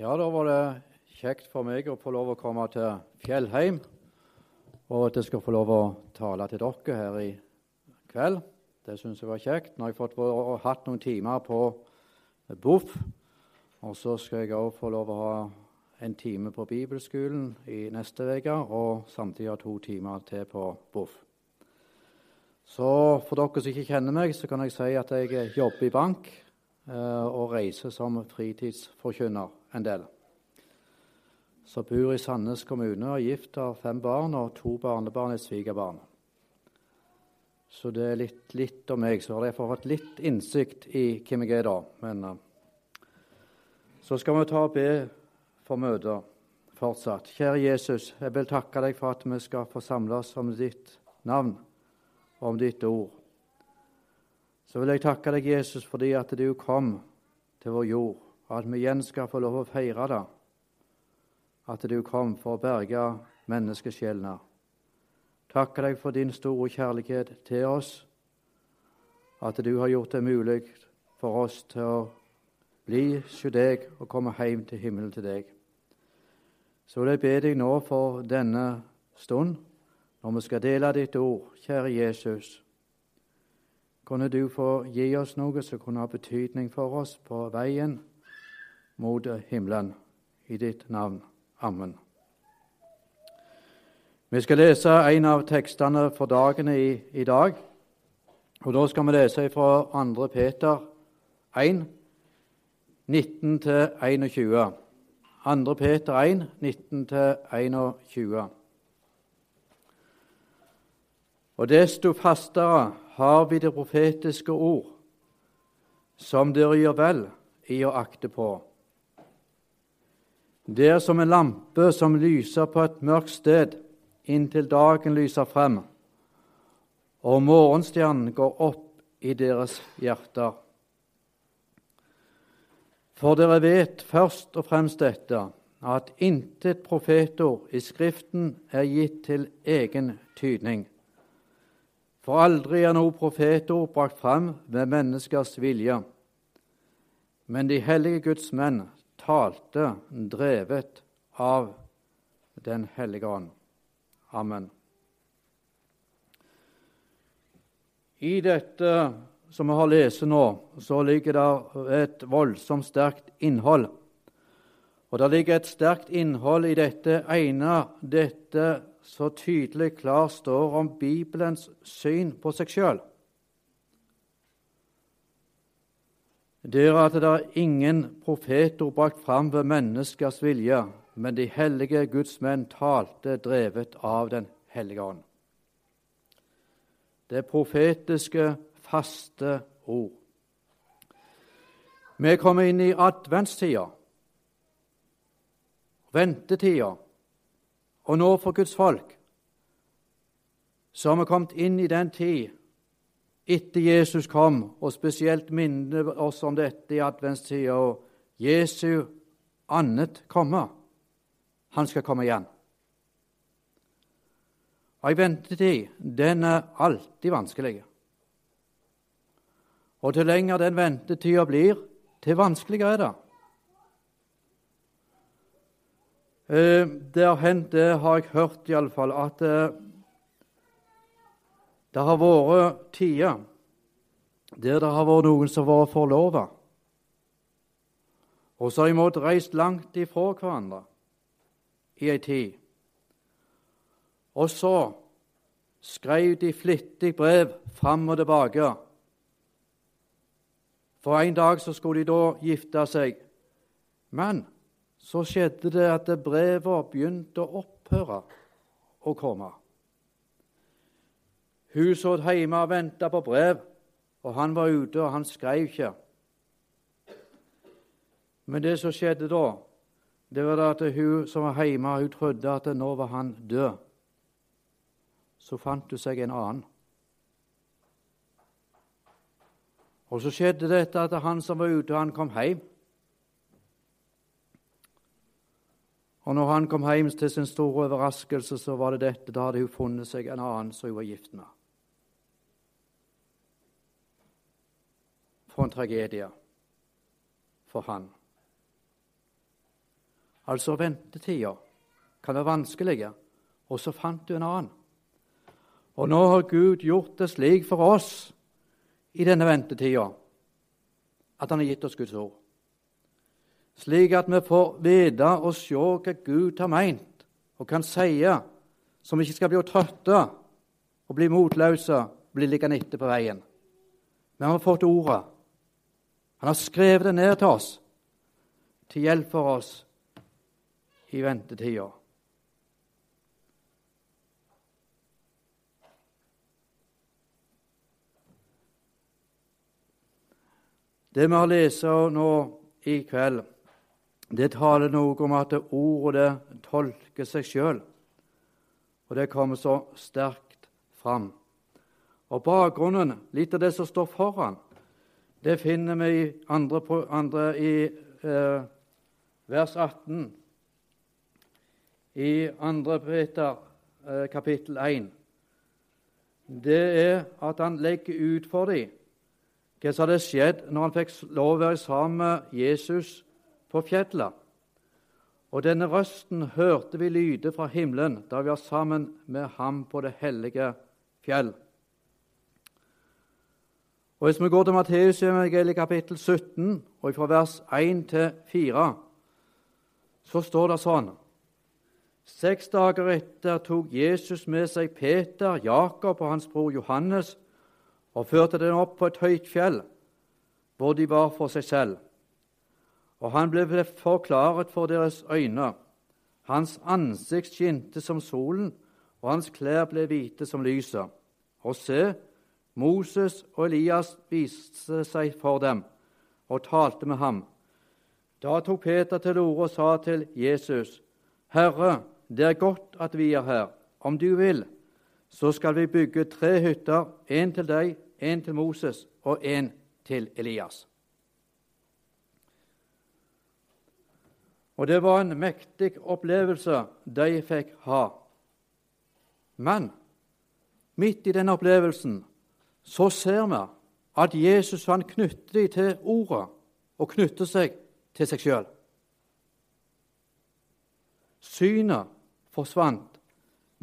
Ja, da var det kjekt for meg å få lov å komme til Fjellheim, og at jeg skal få lov å tale til dere her i kveld. Det syns jeg var kjekt. Nå har jeg fått hatt noen timer på Bof, og så skal jeg òg få lov å ha en time på bibelskolen i neste uke, og samtidig ha to timer til på Bof. Så for dere som ikke kjenner meg, så kan jeg si at jeg jobber i bank og reiser som fritidsforkynner en del. Så bor i Sandnes kommune og er gift har fem barn og to barnebarn er svigerbarn. Så det er litt, litt om meg. Så har jeg fått litt innsikt i hvem jeg er da. Men uh, så skal vi ta og be for møter fortsatt. Kjære Jesus, jeg vil takke deg for at vi skal få samles om ditt navn og om ditt ord. Så vil jeg takke deg, Jesus, fordi at du kom til vår jord og at vi igjen skal få lov å feire det, at du kom for å berge menneskesjelene. Takke deg for din store kjærlighet til oss, at du har gjort det mulig for oss til å bli hos deg og komme hjem til himmelen til deg. Så vil jeg be deg nå for denne stund, når vi skal dele ditt ord, kjære Jesus. Kunne du få gi oss noe som kunne ha betydning for oss på veien mot himmelen. I ditt navn. Amen. Vi skal lese en av tekstene for dagene i, i dag. Og Da skal vi lese fra 2. Peter 1, 19-21. 2. Peter 1, 19-21. Og desto fastere har vi det profetiske ord, som dere gjør vel i å akte på det er som en lampe som lyser på et mørkt sted inntil dagen lyser frem, og morgenstjernen går opp i deres hjerter. For dere vet først og fremst dette, at intet profetord i Skriften er gitt til egen tydning. For aldri er noe profetord brakt fram ved menneskers vilje. Men de hellige Guds menn talte drevet av Den hellige ånd. Amen. I dette som vi har lest nå, så ligger det et voldsomt sterkt innhold. Og det ligger et sterkt innhold i dette ene, dette så tydelig klar står om Bibelens syn på seg sjøl. Det er at det er ingen profeter brakt fram ved menneskers vilje, men de hellige Guds menn talte drevet av Den hellige ånd. Det profetiske, faste ord. Vi kommer inn i adventstida, ventetida, og nå for Guds folk så har vi kommet inn i den tid etter Jesus kom, og spesielt minner oss om dette i adventstida, og Jesu annet komme. Han skal komme igjen. Ei ventetid den er alltid vanskelig. Og til lenger den ventetida blir, til vanskeligere er det. Eh, det har hendt, det har jeg hørt iallfall, at eh, det har vært tider der det har vært noen som har vært forlova, og så har de måttet reist langt ifra hverandre i ei tid. Og så skrev de flittig brev fram og tilbake. For en dag så skulle de da gifte seg. Men så skjedde det at brevene begynte å opphøre å komme. Hun satt hjemme og venta på brev, og han var ute, og han skrev ikke. Men det som skjedde da, det var at hun som var hjemme, hun trodde at nå var han død. Så fant hun seg en annen. Og så skjedde dette at han som var ute, han kom hjem. Og når han kom hjem til sin store overraskelse, så var det dette. Da hadde hun funnet seg en annen som hun var gift med. for en tragedie for han. altså ventetida, kan være vanskelige, og så fant du en annen. Og nå har Gud gjort det slik for oss i denne ventetida at Han har gitt oss Guds ord. Slik at vi får vite og se hva Gud har meint og kan si, så vi ikke skal bli trøtte og bli motløse, bli liggende etter på veien. Vi har fått ordet. Han har skrevet det ned til oss til hjelp for oss i ventetida. Det vi har lest nå i kveld, det taler noe om at ordet tolker seg sjøl. Og det kommer så sterkt fram. Og bakgrunnen, litt av det som står foran, det finner vi i, andre, andre, i eh, vers 18 i 2. Peter eh, kapittel 1. Det er at han legger ut for dem hva som hadde skjedd når han fikk lov å være sammen med Jesus på fjellet. Og denne røsten hørte vi lyde fra himmelen da vi var sammen med ham på det hellige fjell. Og Hvis vi går til Matteus evangeliet kapittel 17, og fra vers 1 til 4, så står det sånn Seks dager etter tok Jesus med seg Peter, Jakob og hans bror Johannes og førte dem opp på et høyt fjell, hvor de var for seg selv. Og han ble forklaret for deres øyne. Hans ansikt skinte som solen, og hans klær ble hvite som lyset. Og se, Moses og Elias viste seg for dem og talte med ham. Da tok Peter til orde og sa til Jesus.: Herre, det er godt at vi er her. Om du vil, så skal vi bygge tre hytter, en til deg, en til Moses og en til Elias. Og det var en mektig opplevelse de fikk ha. Men midt i den opplevelsen så ser vi at Jesus han knytter dem til ordet og knytter seg til seg sjøl. Synet forsvant,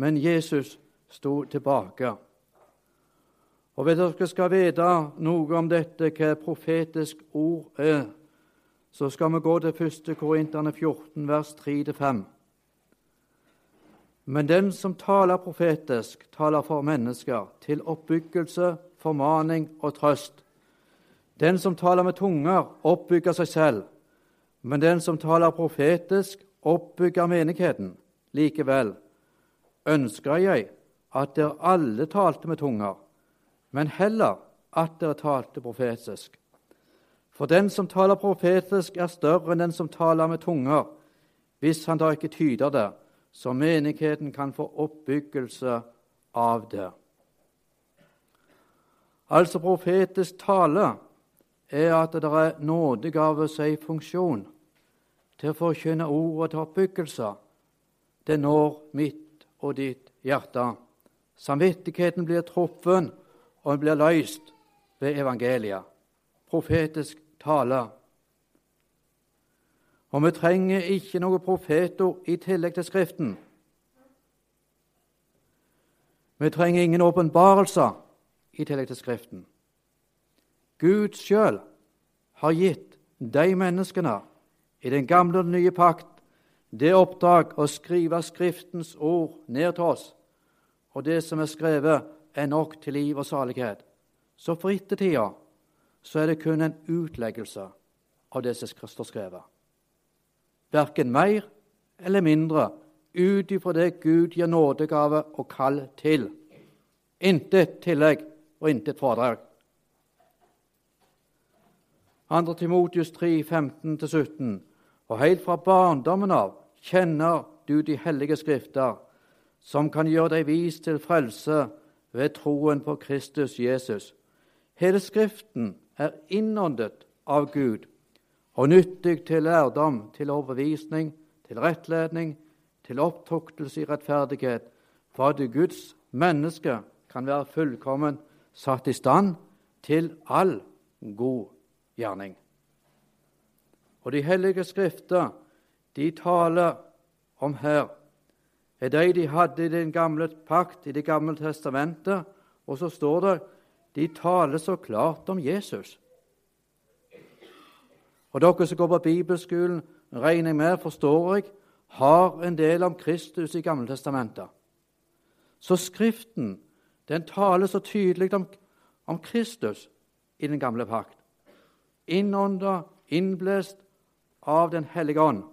men Jesus sto tilbake. Og Hvis dere skal vite noe om dette, hva profetisk ord er, så skal vi gå til 1. Korinterne 14, vers 3-5. Men den som taler profetisk, taler for mennesker, til oppbyggelse, formaning og trøst. Den som taler med tunger, oppbygger seg selv, men den som taler profetisk, oppbygger menigheten. Likevel ønsker jeg at dere alle talte med tunger, men heller at dere talte profetisk. For den som taler profetisk, er større enn den som taler med tunger, hvis han da ikke tyder det, så menigheten kan få oppbyggelse av det. Altså profetisk tale er at det er nådegave som i funksjon til å forkynne ordet til oppbyggelse. Det når mitt og ditt hjerte. Samvittigheten blir truffet, og den blir løst ved evangeliet. Profetisk tale. Og vi trenger ikke noen profetord i tillegg til Skriften. Vi trenger ingen åpenbarelser i tillegg til Skriften. Gud sjøl har gitt de menneskene i den gamle og den nye pakt det oppdrag å skrive Skriftens ord ned til oss og det som er skrevet, er nok til liv og salighet. Så for ettertida så er det kun en utleggelse av det som står skrevet. Verken mer eller mindre ut ifra det Gud gir nådegave og kall til. Intet tillegg og intet fradrag. 2. Timotius 3, 15-17. Og helt fra barndommen av kjenner du de hellige skrifter, som kan gjøre deg vis til frelse ved troen på Kristus Jesus. Hele Skriften er innåndet av Gud og nyttig til lærdom, til overbevisning, til rettledning, til opptuktelse i rettferdighet, for at Guds menneske kan være fullkommen, satt i stand til all god gjerning. Og De hellige skrifter de taler om her, er de de hadde i den gamle pakt, i Det gamle testamentet. Og så står det de taler så klart om Jesus. Og dere som går på bibelskolen, regner jeg med, forstår jeg, har en del om Kristus i Gamle testamentet. Så Skriften den taler så tydelig om, om Kristus i den gamle pakt. Innånda, innblest av Den hellige ånd.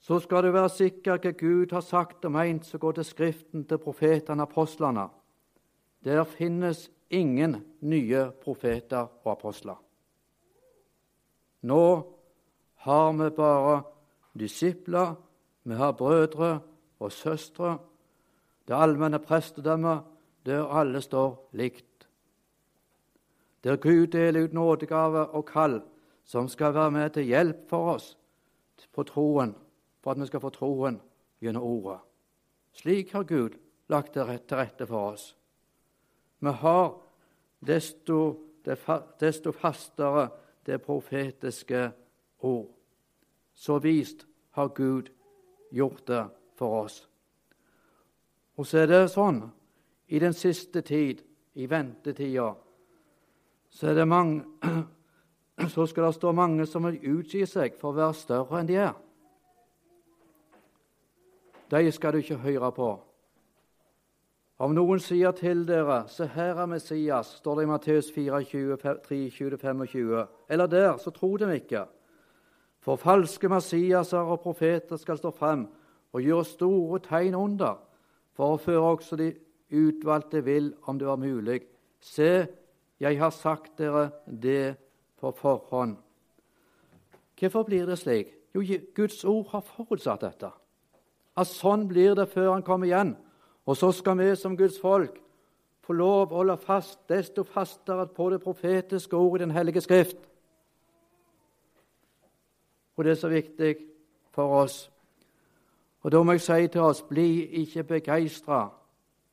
Så skal du være sikker hva Gud har sagt og meint, så går til Skriften til profetene apostlene. Der finnes ingen nye profeter og apostler. Nå har vi bare disipler, vi har brødre og søstre, det allmenne prestedømmet, der alle står likt. Der Gud deler ut nådegave og kall som skal være med til hjelp for oss på troen, for at vi skal få troen gjennom ordet. Slik har Gud lagt det til rette for oss. Vi har desto, desto fastere det profetiske ord. Så vist har Gud gjort det for oss. Og så er det sånn i den siste tid, i ventetida, så er det mange så skal det stå mange som vil utgi seg for å være større enn de er. De skal du ikke høre på. Om noen sier til dere, se her er Messias, står det i Matteus 24, 23-25, eller der, så tro dem ikke. For falske Messiaser og profeter skal stå frem og gjøre store tegn under, for å føre også de utvalgte vil, om det var mulig. Se, jeg har sagt dere det på forhånd. Hvorfor blir det slik? Jo, Guds ord har forutsatt dette. At sånn blir det før han kommer igjen. Og så skal vi som Guds folk få lov å holde fast desto fastere på det profetiske ord i Den hellige skrift. Og det er så viktig for oss. Og Da må jeg si til oss bli ikke begeistra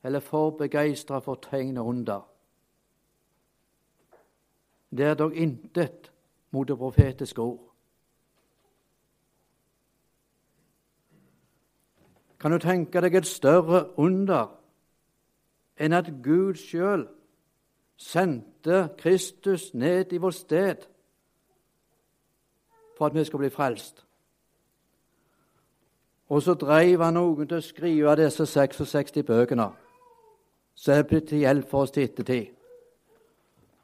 eller for begeistra for tegn og under. Det er dog intet mot det profetiske ord. Kan du tenke deg et større under enn at Gud sjøl sendte Kristus ned i vårt sted for at vi skal bli frelst? Og så dreiv han noen til å skrive disse 66 bøkene, som er blitt til hjelp for oss til ettertid.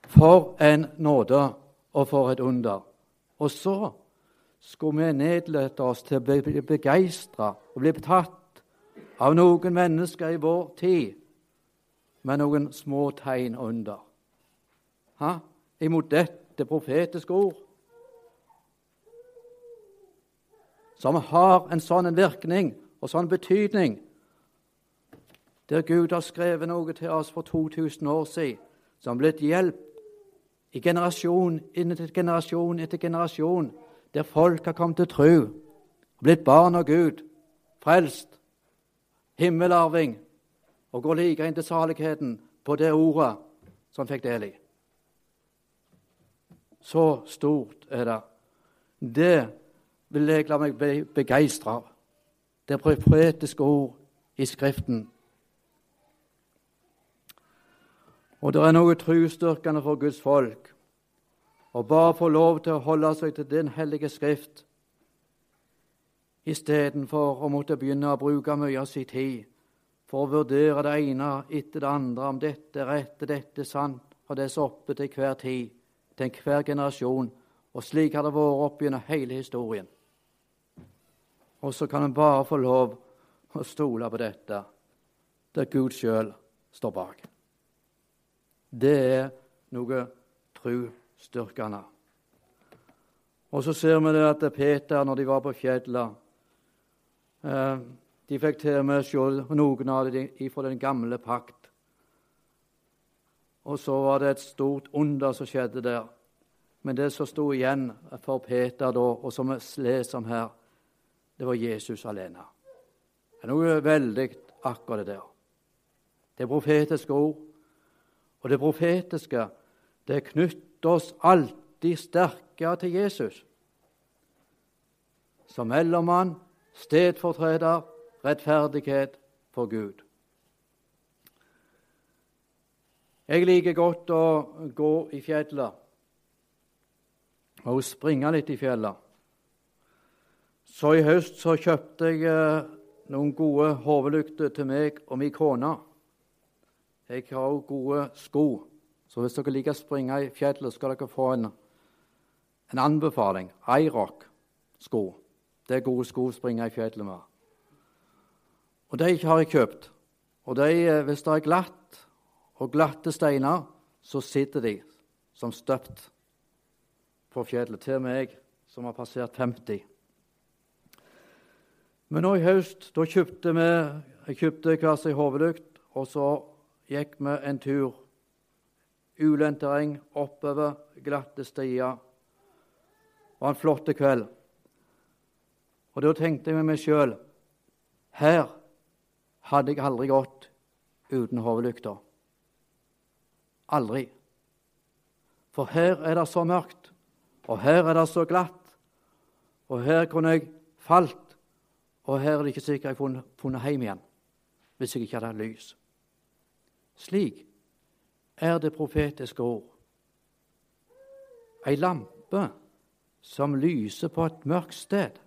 For en nåde, og for et under. Og så skulle vi nedlete oss til å bli begeistra og bli tatt av noen mennesker i vår tid med noen små tegn under. Ha? Imot dette profetiske ord. som har en sånn virkning og sånn betydning. Der Gud har skrevet noe til oss for 2000 år siden, som har blitt hjelp i generasjon etter generasjon etter generasjon, der folk har kommet til tro, blitt barn av Gud, frelst, himmelarving, og går like inn til saligheten på det ordet som fikk del i. Så stort er det. Det vil jeg la meg bli begeistra av. Det er profetiske ord i Skriften. Og det er noe trosstyrkende for Guds folk å bare få lov til å holde seg til Den hellige Skrift istedenfor å måtte begynne å bruke mye av sin tid for å vurdere det ene etter det andre, om dette er rett, dette er sant, og det er så oppe til hver tid, til enhver generasjon. Og slik har det vært opp gjennom hele historien. Og så kan en bare få lov å stole på dette, der Gud sjøl står bak. Det er noe trosstyrkende. Og så ser vi det at Peter, når de var på fjellet De fikk til og med se noen av dem fra den gamle pakt. Og så var det et stort under som skjedde der. Men det som sto igjen for Peter da, og som vi leser om her, det var Jesus alene. Det er noe veldig akkurat det der. Det profetiske ord. Og det profetiske det knytter oss alltid sterkere til Jesus. som mellommann, stedfortreder, rettferdighet for Gud. Jeg liker godt å gå i fjellet og springe litt i fjellet. Så i høst så kjøpte jeg eh, noen gode hodelykter til meg og min kone. Jeg har òg gode sko, så hvis dere liker å springe i fjellet, skal dere få en, en anbefaling. Irock-sko. Det er gode sko å springe i fjellet med. Og de har jeg kjøpt. Og de, eh, hvis det er glatt og glatte steiner, så sitter de som støpt på fjellet. Til meg som har passert 50. Men nå i høst da kjøpte vi jeg kjøpte hver sin hodelykt, og så gikk vi en tur. Ulendt terreng, oppover glatte stier. Det var en flott kveld. Og da tenkte jeg med meg sjøl her hadde jeg aldri gått uten hodelykta. Aldri. For her er det så mørkt, og her er det så glatt, og her kunne jeg falt og her er det ikke sikkert jeg kunne funnet hjem igjen hvis jeg ikke hadde lys. Slik er det profetiske ord. Ei lampe som lyser på et mørkt sted.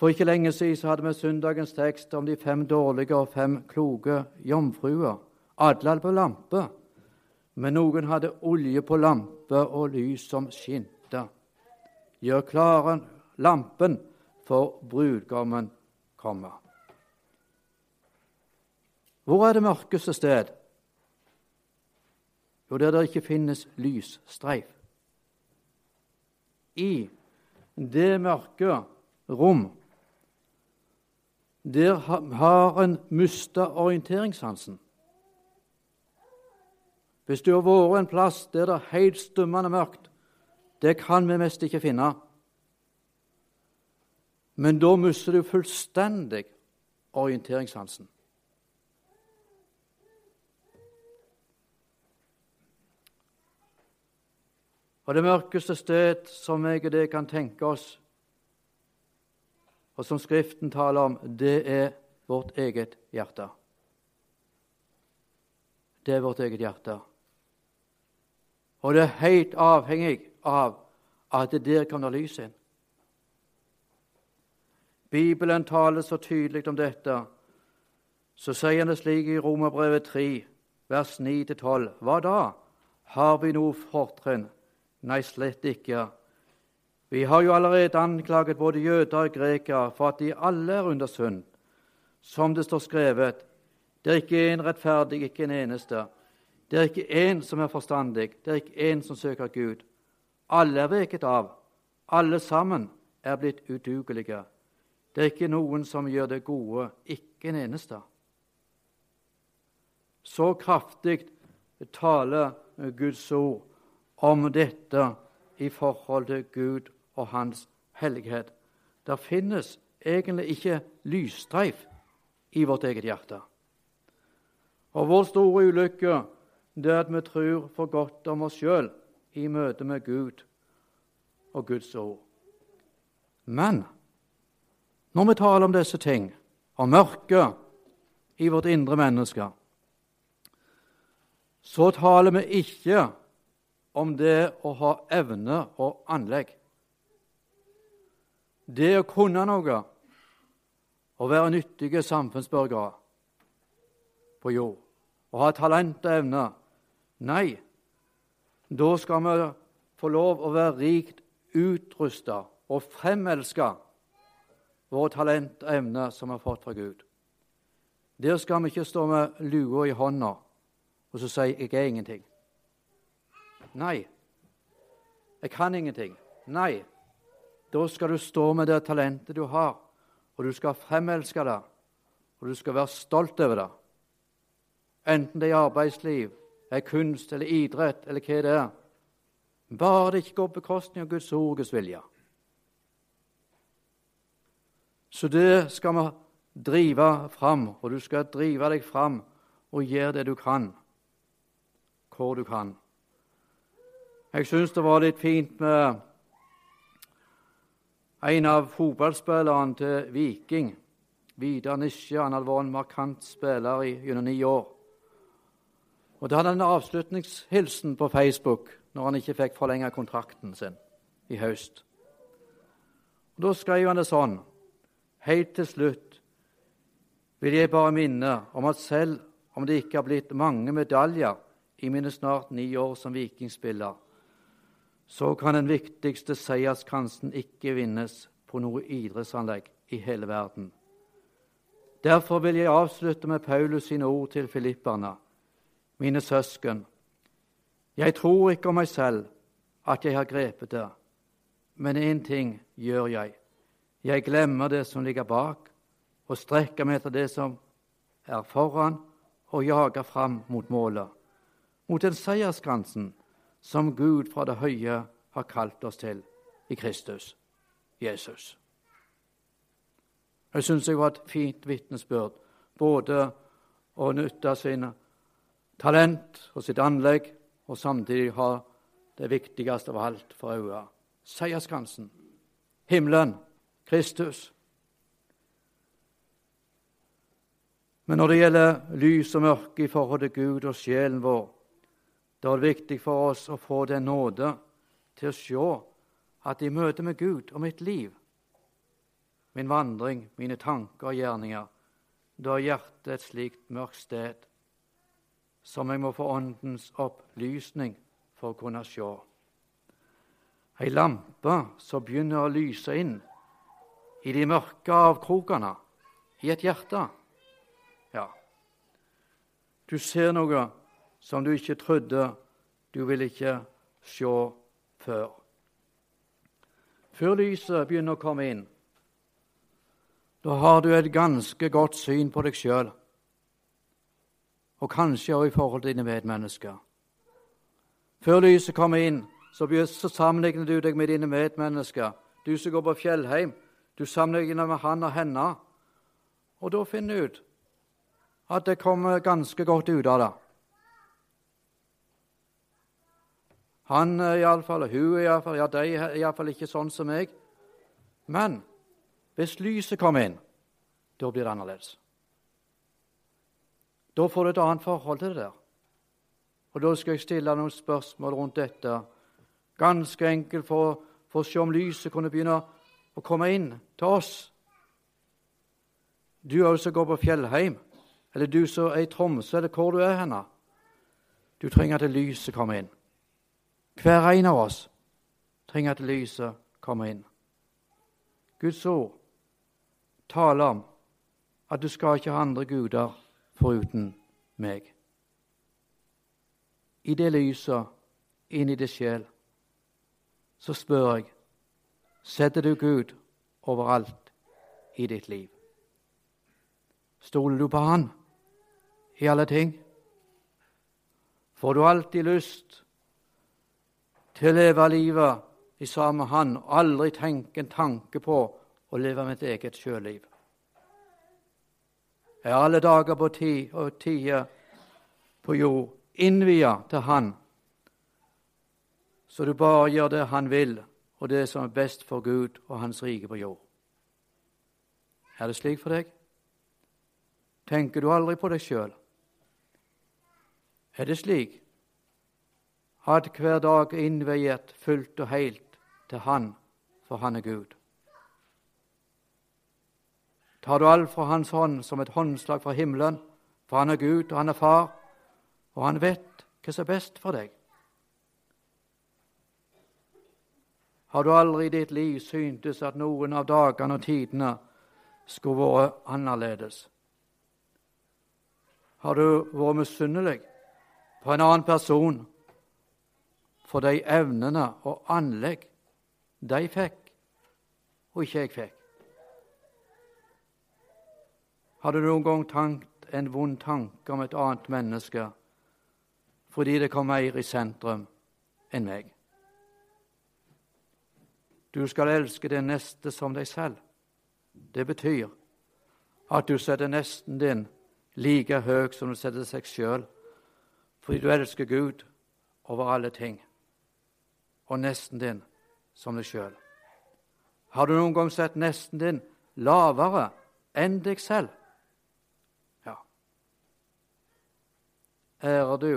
For ikke lenge siden hadde vi søndagens tekst om de fem dårlige og fem kloke jomfruer. Alle hadde på lampe, men noen hadde olje på lampe og lys som skinte. Gjør klare lampen, for brudgommen kommer. Hvor er det mørkeste sted? Jo, der det ikke finnes lysstreif. I det mørke rom der har en mista orienteringssansen. Hvis du har vært en plass der det er helt stummende mørkt, det kan vi mest ikke finne. Men da mister du fullstendig orienteringssansen. Og det mørkeste sted som jeg og det kan tenke oss, og som Skriften taler om, det er vårt eget hjerte. Det er vårt eget hjerte. Og det er helt avhengig av at det der være lys inn. Bibelen taler så tydelig om dette. Så sier han det slik i Romerbrevet 3, vers 9-12. Hva da? Har vi noe fortrinn? Nei, slett ikke. Vi har jo allerede anklaget både jøder og grekere for at de alle er under synd. Som det står skrevet, det er ikke en rettferdig, ikke en eneste. Det er ikke én som er forstandig, det er ikke én som søker Gud. Alle er veket av, alle sammen er blitt udugelige. Det er ikke noen som gjør det gode, ikke en eneste. Så kraftig taler Guds ord om dette i forhold til Gud og Hans hellighet. Det finnes egentlig ikke lysstreif i vårt eget hjerte. Og vår store ulykke det er at vi tror for godt om oss sjøl i møte med Gud og Guds ord. Men når vi taler om disse ting, om mørket i vårt indre menneske, så taler vi ikke om det å ha evne og anlegg. Det å kunne noe å være nyttige samfunnsborgere på jord og ha talent og evne. Nei, da skal vi få lov å være rikt utrusta og fremelska våre talent og evner som vi har fått fra Gud. Der skal vi ikke stå med lua i hånda og så si 'jeg er ingenting'. Nei, jeg kan ingenting. Nei, da skal du stå med det talentet du har, og du skal fremelske det, og du skal være stolt over det. Enten det er arbeidsliv, er kunst eller idrett eller hva det er. Bare det ikke går på bekostning av Guds ord og Guds vilje. Så det skal vi drive fram, og du skal drive deg fram og gjøre det du kan, hvor du kan. Jeg syns det var litt fint med En av fotballspillerne til Viking, Vidar Nisje, han hadde vært en markant spiller i gjennom ni år. Og Da hadde han en avslutningshilsen på Facebook når han ikke fikk forlenget kontrakten sin i høst. Og Da skrev han det sånn Helt til slutt vil jeg bare minne om at selv om det ikke har blitt mange medaljer i mine snart ni år som vikingspiller, så kan den viktigste seierskransen ikke vinnes på noe idrettsanlegg i hele verden. Derfor vil jeg avslutte med Paulus sine ord til filipperne. Mine søsken, jeg tror ikke om meg selv at jeg har grepet det, men én ting gjør jeg. Jeg glemmer det som ligger bak, og strekker meg etter det som er foran, og jager fram mot målet, mot den seierskransen som Gud fra det høye har kalt oss til i Kristus Jesus. Jeg syns jeg var et fint vitnesbyrd, både å nytte sine talent og sitt anlegg, og samtidig ha det viktigste av alt for øye seierskransen, himmelen, Kristus. Men når det gjelder lys og mørke i forhold til Gud og sjelen vår, da er viktig for oss å få den nåde til å se at i møte med Gud og mitt liv, min vandring, mine tanker og gjerninger, da er hjertet et slikt mørkt sted som jeg må få Åndens opplysning for å kunne se. Ei lampe som begynner å lyse inn i de mørke avkrokene i et hjerte. Ja, du ser noe som du ikke trodde du ville ikke se før. Før lyset begynner å komme inn, da har du et ganske godt syn på deg sjøl, og kanskje også i forhold til dine medmennesker. Før lyset kommer inn, så, sammenligner du deg med dine medmennesker. Du som går på fjellheim, du sammenligner med han og henne. Og da finner du ut at det kommer ganske godt ut av det. Han er iallfall, og hun iallfall, ja, de er iallfall ikke sånn som meg. Men hvis lyset kommer inn, da blir det annerledes. Da får du et annet forhold til det der. Og Da skal jeg stille noen spørsmål rundt dette, ganske enkelt for, for å se om lyset kunne begynne å komme inn til oss. Du som går på Fjellheim, eller du som er i Tromsø, eller hvor du er henne. Du trenger at lyset kommer inn. Hver en av oss trenger at lyset kommer inn. Guds ord taler om at du skal ikke ha andre guder foruten meg. I det lyset, inn i det sjel, så spør jeg setter du Gud overalt i ditt liv. Stoler du på Han i alle ting? Får du alltid lyst til å leve livet i sammen med Han og aldri tenke en tanke på å leve mitt eget sjøliv. Er alle dager på tid og tider på jord innvia til Han, så du bare gjør det Han vil, og det som er best for Gud og Hans rike på jord. Er det slik for deg? Tenker du aldri på deg sjøl? Er det slik at hver dag er fullt og helt til Han, for Han er Gud. Tar du alt fra Hans hånd som et håndslag fra himmelen, for Han er Gud, og Han er Far, og Han vet hva som er best for deg. Har du aldri i ditt liv syntes at noen av dagene og tidene skulle vært annerledes? Har du vært misunnelig på en annen person for de evnene og anlegg de fikk, og ikke jeg fikk. Hadde du noen gang tankt en vond tanke om et annet menneske fordi det kom mer i sentrum enn meg? Du skal elske din neste som deg selv. Det betyr at du setter nesten din like høy som du setter seg sjøl, fordi du elsker Gud over alle ting og nesten din som deg sjøl. Har du noen gang sett nesten din lavere enn deg selv? Ja. Ærer du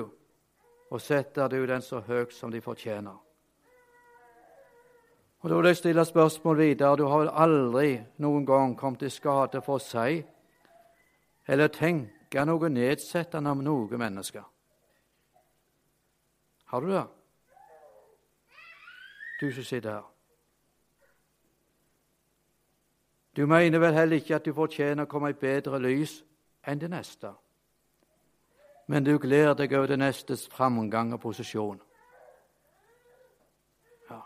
og setter du den så høyt som de fortjener? Og Da vil jeg stille spørsmål videre. Du har vel aldri noen gang kommet i skade for å si eller tenke noe nedsettende om noe menneske? Har du det? Du som sitter her. Du mener vel heller ikke at du fortjener å komme i bedre lys enn det neste. Men du gleder deg over det nestes framgang og posisjon. Ja.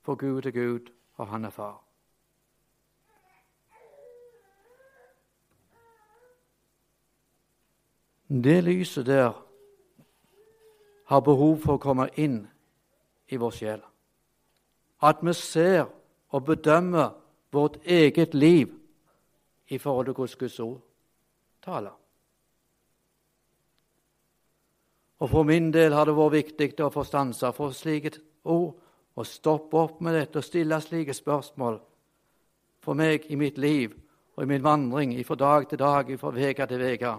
For Gud er Gud, og Han er far. Det lyset der har behov for å komme inn i vår sjel. At vi ser og bedømmer vårt eget liv i forhold til hvordan Guds ord taler. Og For min del har det vært viktig å få stansa for slike ord og stoppe opp med dette og stille slike spørsmål for meg i mitt liv og i min vandring fra dag til dag, fra uke til uke.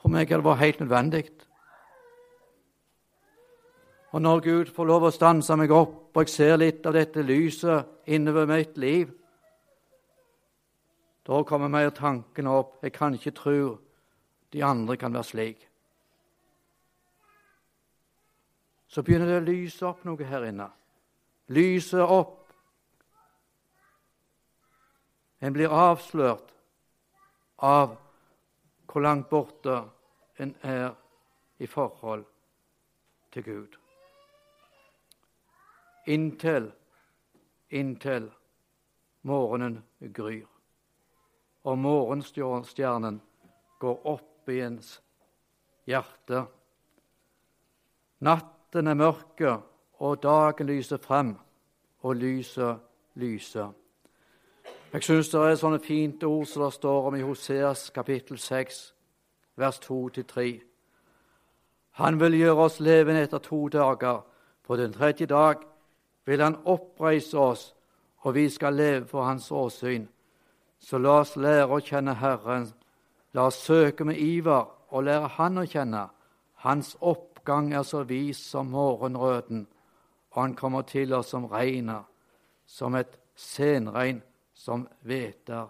For meg har det vært helt nødvendig. Og når Gud får lov å stanse meg opp, og jeg ser litt av dette lyset innover mitt liv, da kommer mer tanken opp jeg kan ikke tro de andre kan være slik. Så begynner det å lyse opp noe her inne. Lyse opp. En blir avslørt av hvor langt borte en er i forhold til Gud inntil, inntil morgenen gryr. Og morgenstjernen går opp i ens hjerte. Natten er mørke, og dagen lyser frem, og lyset lyser. Jeg syns det er sånne fint ord som det står om i Hoseas kapittel 6, vers 2-3. Han vil gjøre oss levende etter to dager. På den tredje dag vil Han oppreise oss, og vi skal leve for Hans åsyn. Så la oss lære å kjenne Herren. La oss søke med iver og lære Han å kjenne. Hans oppgang er så vis som morgenrøden, og Han kommer til oss som regnet, som et senregn som hveter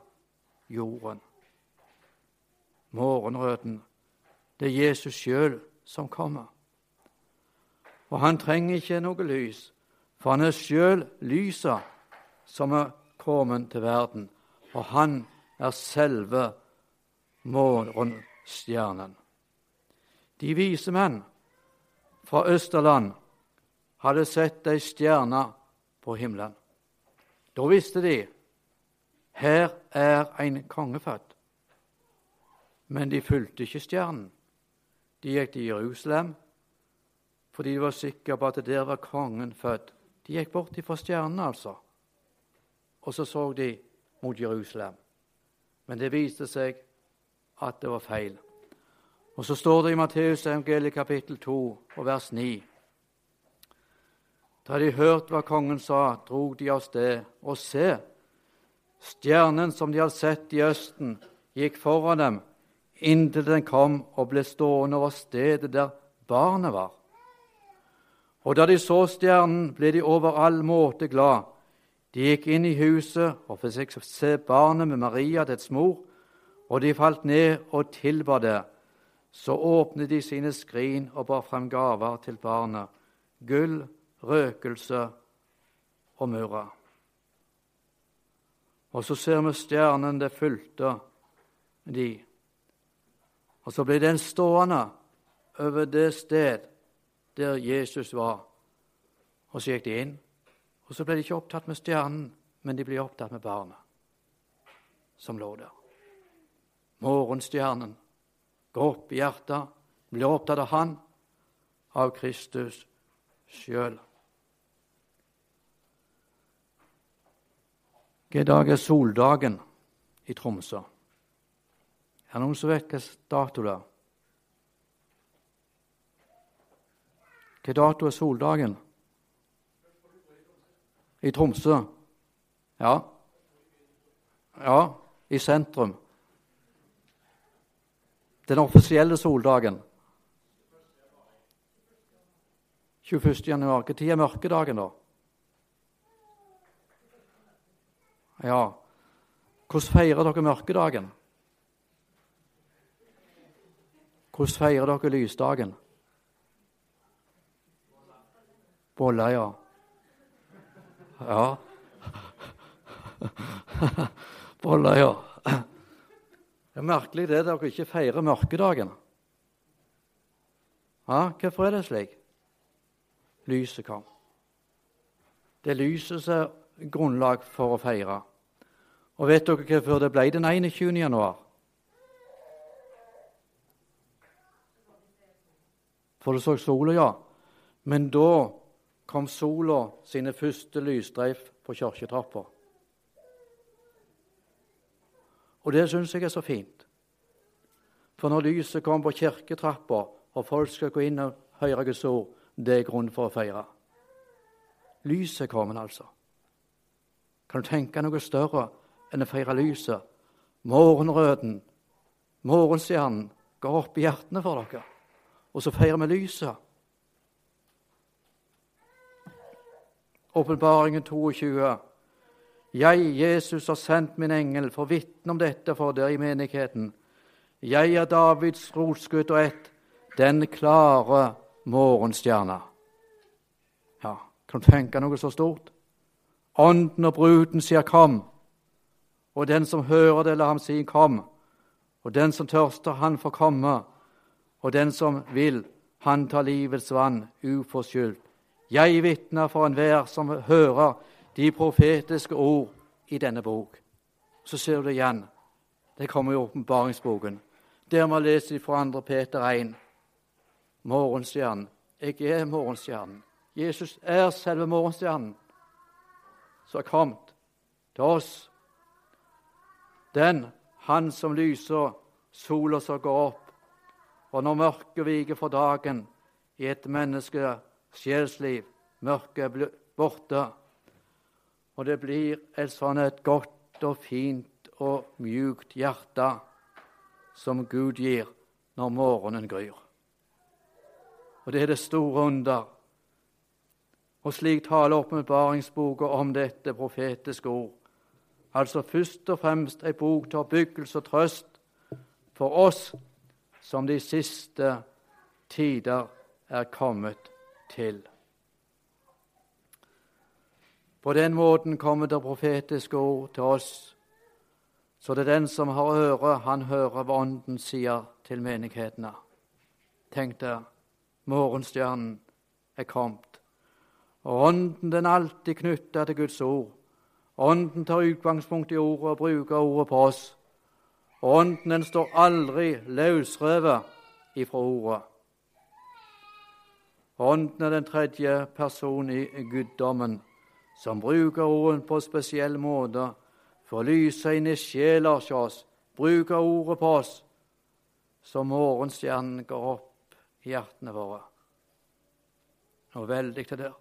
jorden. Morgenrøden, det er Jesus sjøl som kommer. Og han trenger ikke noe lys. For han er sjøl lyset som er kommet til verden, og han er selve morgenstjernen. De vise menn fra Østerland hadde sett ei stjerne på himmelen. Da visste de her er en konge født. Men de fulgte ikke stjernen. De gikk til Jerusalem fordi de var sikre på at der var kongen født. De gikk bort fra stjernen, altså, og så så de mot Jerusalem. Men det viste seg at det var feil. Og så står det i Matteus evangeliet kapittel 2 og vers 9. Da de hørte hva kongen sa, drog de av sted, og se, stjernen som de hadde sett i østen, gikk foran dem inntil den kom og ble stående over stedet der barnet var. Og da de så stjernen, ble de over all måte glad. De gikk inn i huset og fikk se barnet med Maria, dets mor, og de falt ned og tilba det. Så åpnet de sine skrin og bar frem gaver til barnet, gull, røkelse og murra. Og så ser vi stjernen det fulgte de. Og så ble den stående over det sted der Jesus var. Og så gikk de inn, og så ble de ikke opptatt med stjernen, men de ble opptatt med barnet som lå der. Morgenstjernen går opp i hjertet, blir opptatt av Han, av Kristus sjøl. Hvilken dag er soldagen i Tromsø? Er det noen som vet hvilken dato det er? Hvilken dato er soldagen? I Tromsø. Ja. Ja, i sentrum. Den offisielle soldagen. 21. januar. Når er mørkedagen, da? Ja, hvordan feirer dere mørkedagen? Hvordan feirer dere lysdagen? Boller, ja. Ja. Boller, ja. Det er merkelig det dere ikke feirer mørkedagen. Ja, hvorfor er det slik? Lyset kom. Det er lyset som er grunnlag for å feire. Og vet dere hvorfor det ble den 21. januar? For det så sola, ja. Men da kom sola sine første lysstreif på kirketrappa. Og det syns jeg er så fint. For når lyset kommer på kirketrappa, og folk skal gå inn og høre Guds ord, det er grunn for å feire. Lyset kom kommet, altså. Kan du tenke noe større enn å feire lyset? Morgenrøden, morgenstjernen, går opp i hjertene for dere. Og så feirer vi lyset. Åpenbaringen 22. Jeg, Jesus, har sendt min engel for vitne om dette for dere i menigheten. Jeg er Davids rotskudd og ett, den klare morgenstjerna. Ja, kan du tenke noe så stort? Ånden og bruden sier 'kom', og den som hører det, la ham si 'kom'. Og den som tørster, han får komme, og den som vil, han tar livets vann uforskyldt. Jeg vitner for enhver som hører de profetiske ord i denne bok. Så ser du det igjen. Det kommer i åpenbaringsboken. Der må lese fra 2. Peter 1 morgenstjernen. Jeg er morgenstjernen. Jesus er selve morgenstjernen som har kommet til oss. Den, han som lyser sola som går opp. Og når mørket viker for dagen i et menneske sjelsliv, mørket er borte, og det blir et sånn et godt og fint og mjukt hjerte som Gud gir når morgenen gryr. Og det er det store under. Og slik taler åpenbaringsboka om dette profetiske ord. Altså først og fremst ei bok til oppbyggelse og trøst for oss som de siste tider er kommet til. På den måten kommer det profetiske ord til oss. Så det er den som har øre, han hører hva Ånden sier til menighetene. Tenk deg Morgenstjernen er kommet. Og Ånden den alltid knytta til Guds ord. Ånden tar utgangspunkt i ordet og bruker ordet på oss. Og Ånden den står aldri løsrevet ifra ordet. Ånden er den tredje personen i guddommen, som bruker ordet på spesiell måte for å lyse inn i sjela hos oss, bruker ordet på oss, som morgenstjernen går opp hjertene våre. Noe veldig til der.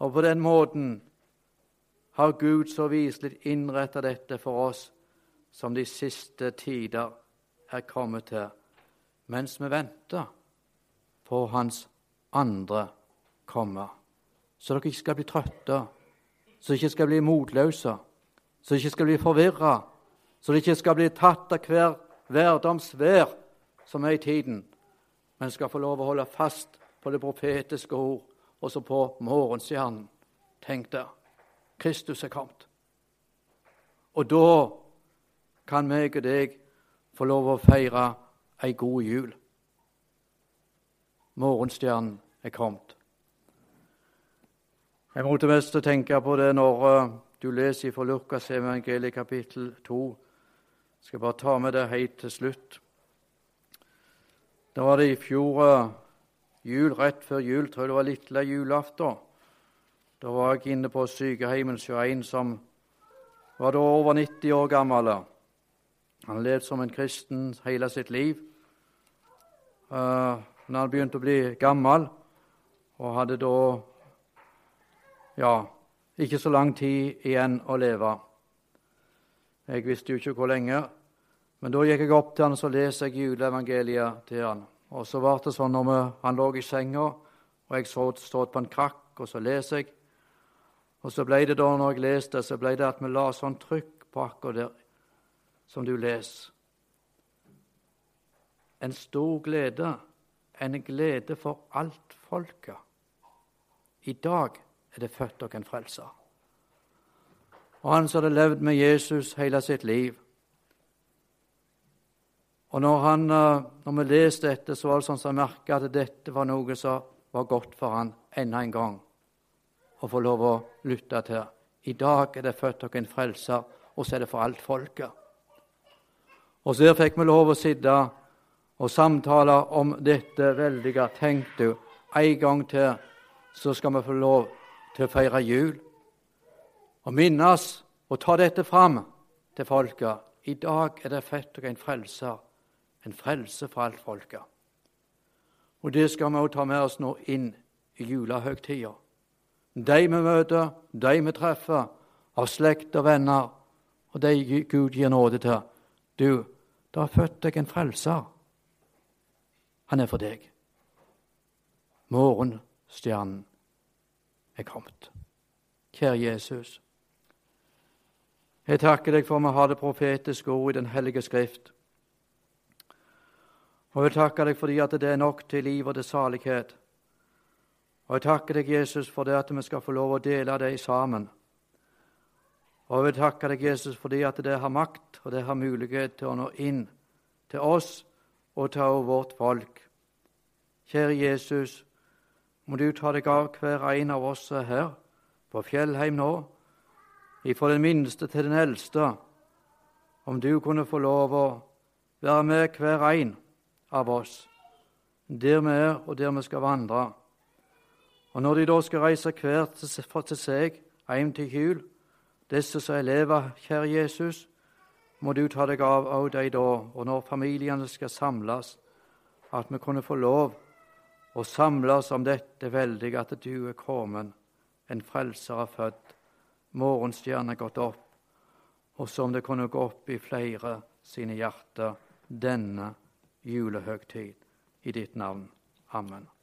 Og på den måten har Gud så viselig innretta dette for oss som de siste tider er kommet til, mens vi venter på Hans andre komme. Så dere ikke skal bli trøtte, så dere ikke skal bli motløse, så dere ikke skal bli forvirra, så dere ikke skal bli tatt av hver hverdomsvær som er i tiden, men skal få lov å holde fast på det profetiske ord, også på morgenstjernen. Tenk deg, Kristus er kommet. Og da kan meg og deg få lov å feire ei god jul. Morgenstjernen er kommet. Jeg måtte mest tenke på det når uh, du leser fra Lukas evangeliet kapittel 2. Jeg skal bare ta med det helt til slutt. Da var det i fjor eh, jul, rett før jul, tror jeg det var lille julaften. Da var jeg inne på sykehjemmet hos en som var da over 90 år gammel. Han levde som en kristen hele sitt liv. Uh, når han begynte å bli gammel, og hadde da ja, ikke så lang tid igjen å leve. Jeg visste jo ikke hvor lenge, men da gikk jeg opp til han og så leste jeg juleevangeliet til han. Og så var det sånn når han lå i senga, og jeg så stått på en krakk, og så leser jeg. Og så ble det da, når jeg leste, så ble det at vi la sånn trykk på akkurat der som du leser. En stor glede, en glede for alt folket. I dag er det født dere en frelser. Og han som hadde levd med Jesus hele sitt liv. Og når, han, eh, når vi leste dette, så var det sånn som jeg merka at dette var noe som var godt for han enda en gang å få lov å lytte til. I dag er det født dere en frelser, og så er det for alt folket. Og så fikk vi lov å sitte og samtaler om dette veldige. Tenk du, en gang til så skal vi få lov til å feire jul og minnes og ta dette fram til folket. I dag er det født en frelser, en frelse for alt folket. Og det skal vi også ta med oss nå inn i julehøgtida. De vi møter, de vi treffer, av slekt og venner, og de Gud gir nåde til. Du, det har født deg en frelser. Han er for deg. Morgenstjernen er kommet. Kjære Jesus. Jeg takker deg for vi har det profetiske ord i Den hellige skrift. Og jeg takker deg fordi at det er nok til liv og til salighet. Og jeg takker deg, Jesus, for det at vi skal få lov å dele det sammen. Og jeg vil takke deg, Jesus, fordi at det har makt og det har mulighet til å nå inn til oss og ta over vårt folk. Kjære Jesus, må du ta deg av hver en av oss her på Fjellheim nå, ifra den minste til den eldste, om du kunne få lov å være med hver en av oss, der vi er, og der vi skal vandre. Og når de da skal reise hver til seg hjem til jul, disse som er elever, kjære Jesus, må du ta deg av òg de da, og når familiene skal samles, at vi kunne få lov å samles om dette veldige at du er kommet, en frelser er født, morgenstjernen er gått opp, og som det kunne gå opp i flere sine hjerter denne julehøgtid. I ditt navn. Amen.